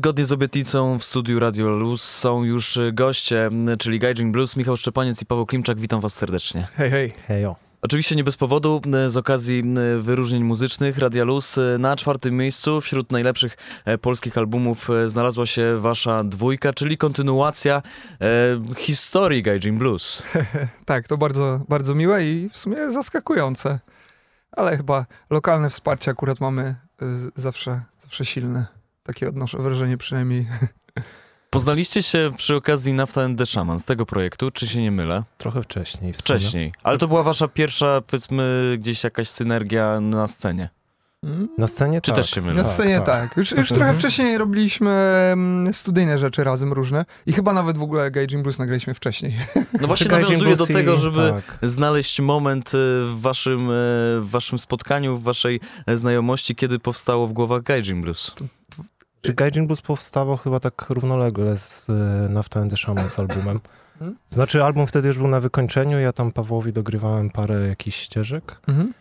zgodnie z obietnicą w studiu Radio Luz są już goście, czyli Gaijin Blues, Michał Szczepaniec i Paweł Klimczak. Witam was serdecznie. Hej, hej. Hejo. Oczywiście nie bez powodu, z okazji wyróżnień muzycznych Radia Luz na czwartym miejscu wśród najlepszych e, polskich albumów e, znalazła się wasza dwójka, czyli kontynuacja e, historii Gaijin Blues. tak, to bardzo, bardzo miłe i w sumie zaskakujące. Ale chyba lokalne wsparcie akurat mamy zawsze, zawsze silne. Takie odnoszę wrażenie przynajmniej. Poznaliście się przy okazji Nafta and the Shaman z tego projektu, czy się nie mylę? Trochę wcześniej. Wcześniej. Ale to była wasza pierwsza, powiedzmy, gdzieś jakaś synergia na scenie. Na scenie Czy tak. też się mylę? Na scenie tak. tak. Już, już trochę wcześniej robiliśmy mm, studyjne rzeczy razem różne i chyba nawet w ogóle Gaijin Blues nagraliśmy wcześniej. No właśnie nawiązuję do tego, żeby tak. znaleźć moment y, w waszym, y, w waszym spotkaniu, w waszej e, znajomości, kiedy powstało w głowach Gaijin Blues. Czy Gaijin Blues powstawał chyba tak równolegle z e, Nafta and the Shaman z albumem. Hmm? Znaczy album wtedy już był na wykończeniu, ja tam Pawłowi dogrywałem parę jakichś ścieżek. Mhm.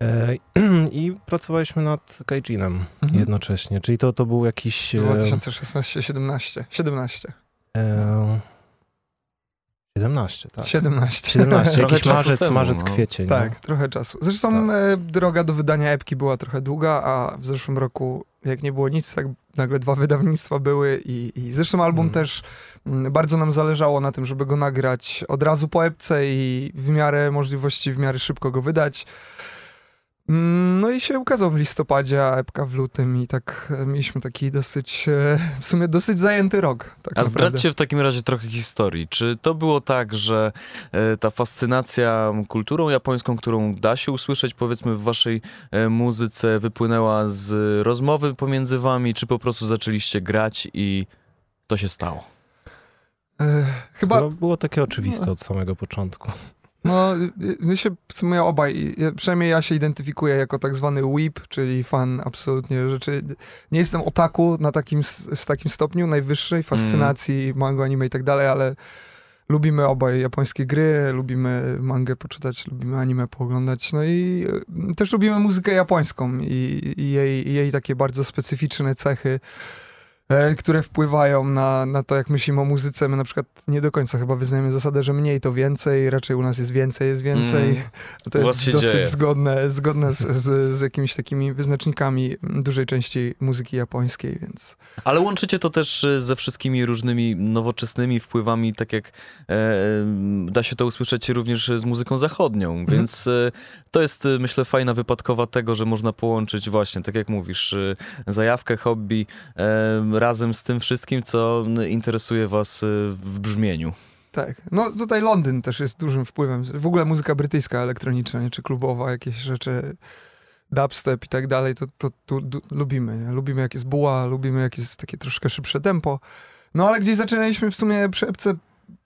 E, I pracowaliśmy nad Gaijinem mhm. jednocześnie, czyli to, to był jakiś... 2016-17. 17. E, 17, tak. 17. 17, jakiś marzec, temu, marzec, no. kwiecień. Tak, no. trochę czasu. Zresztą tak. e, droga do wydania epki była trochę długa, a w zeszłym roku, jak nie było nic, tak nagle dwa wydawnictwa były i, i zresztą album hmm. też mm, bardzo nam zależało na tym, żeby go nagrać od razu po epce i w miarę możliwości, w miarę szybko go wydać. Mm, no i się ukazał w listopadzie, a epka w lutym i tak e, mieliśmy taki dosyć, e, w sumie dosyć zajęty rok. Tak a zdradźcie w takim razie trochę historii. Czy to było tak, że e, ta fascynacja kulturą japońską, którą da się usłyszeć powiedzmy w waszej muzyce, wypłynęła z rozmowy pomiędzy wami, czy po prostu zaczęliście grać i to się stało? Chyba... Było takie oczywiste od samego początku. No, my się w sumie obaj, przynajmniej ja się identyfikuję jako tak zwany whip, czyli fan absolutnie rzeczy. Nie jestem otaku na takim, z takim stopniu najwyższej fascynacji, mm. mango, anime i tak dalej, ale lubimy obaj japońskie gry, lubimy mangę poczytać, lubimy anime pooglądać, no i y, też lubimy muzykę japońską i, i jej, jej takie bardzo specyficzne cechy. E, które wpływają na, na to, jak myślimy o muzyce. My na przykład nie do końca chyba wyznajemy zasadę, że mniej to więcej, raczej u nas jest więcej, jest więcej. Mm, to jest dosyć dzieje. zgodne, zgodne z, z, z, jakimiś takimi wyznacznikami dużej części muzyki japońskiej, więc... Ale łączycie to też e, ze wszystkimi różnymi nowoczesnymi wpływami, tak jak e, da się to usłyszeć również z muzyką zachodnią, mm. więc e, to jest myślę fajna wypadkowa tego, że można połączyć właśnie, tak jak mówisz, zajawkę, hobby, e, razem z tym wszystkim, co interesuje was y, w brzmieniu. Tak. No tutaj Londyn też jest dużym wpływem. W ogóle muzyka brytyjska, elektroniczna, nie? czy klubowa, jakieś rzeczy, dubstep i tak dalej, to, to, to, to lubimy. Nie? Lubimy jak jest buła, lubimy jak jest takie troszkę szybsze tempo. No ale gdzieś zaczynaliśmy w sumie przy epce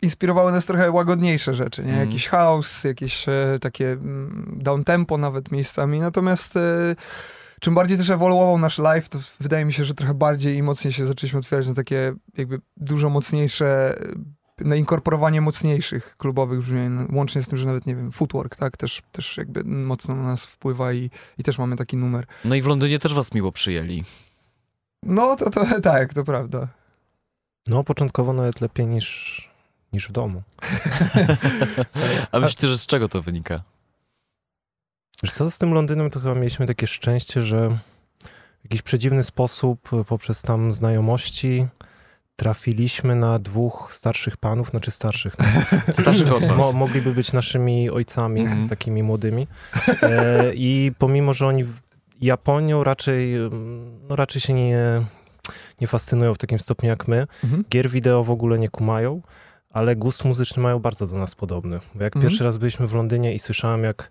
inspirowały nas trochę łagodniejsze rzeczy, nie? Mm. Jakiś house, jakieś e, takie mm, down tempo nawet miejscami. Natomiast e, czym bardziej też ewoluował nasz live, to wydaje mi się, że trochę bardziej i mocniej się zaczęliśmy otwierać na takie jakby dużo mocniejsze na inkorporowanie mocniejszych klubowych brzmień, łącznie z tym, że nawet, nie wiem, footwork, tak, też, też jakby mocno na nas wpływa i, i też mamy taki numer. No i w Londynie też was miło przyjęli. No, to, to tak, to prawda. No, początkowo nawet lepiej niż, niż w domu. A myślicie, że z czego to wynika? Wiesz co, z tym Londynem to chyba mieliśmy takie szczęście, że w jakiś przedziwny sposób poprzez tam znajomości trafiliśmy na dwóch starszych panów, znaczy starszych. No. starszych od was. Mo, mogliby być naszymi ojcami, mm takimi młodymi. E, I pomimo, że oni Japonią raczej, no raczej się nie, nie fascynują w takim stopniu jak my, mm gier wideo w ogóle nie kumają, ale gust muzyczny mają bardzo do nas podobny. Bo jak mm pierwszy raz byliśmy w Londynie i słyszałem, jak E,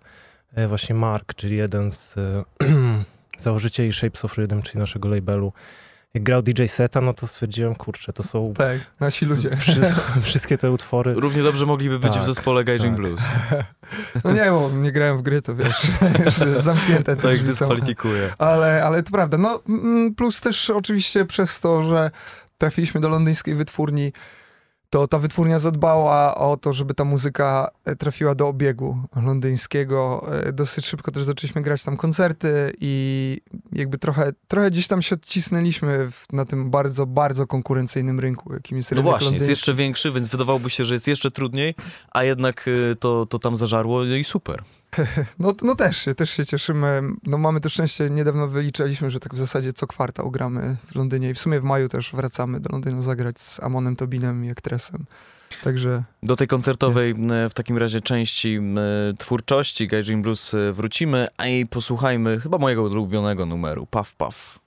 właśnie Mark, czyli jeden z e, założycieli Shapes of Rhythm, czyli naszego labelu, jak grał DJ Seta, no to stwierdziłem, kurczę, to są... Tak, nasi ludzie. Wszy, wszystkie te utwory. Równie dobrze mogliby być tak, w zespole Gaijin tak. Blues. No nie, bo nie grałem w gry, to wiesz, zamknięte To ich dyskwalifikuje. Ale, ale to prawda. No plus też oczywiście przez to, że trafiliśmy do londyńskiej wytwórni, to ta wytwórnia zadbała o to, żeby ta muzyka e, trafiła do obiegu londyńskiego. E, dosyć szybko też zaczęliśmy grać tam koncerty i jakby trochę, trochę gdzieś tam się odcisnęliśmy w, na tym bardzo, bardzo konkurencyjnym rynku, jakim jest No rynek właśnie, jest londyński. jeszcze większy, więc wydawałoby się, że jest jeszcze trudniej, a jednak y, to, to tam zażarło no i super. No, no też, się- też się cieszymy. No mamy też szczęście, niedawno wyliczaliśmy, że tak w zasadzie co kwartał gramy w Londynie i w sumie w maju też wracamy do Londynu zagrać z Amonem Tobinem i Aktresem. Także Do tej koncertowej e, w takim razie części twórczości Gaijin Blues e, wrócimy, a i posłuchajmy chyba mojego ulubionego numeru, Puff Puff.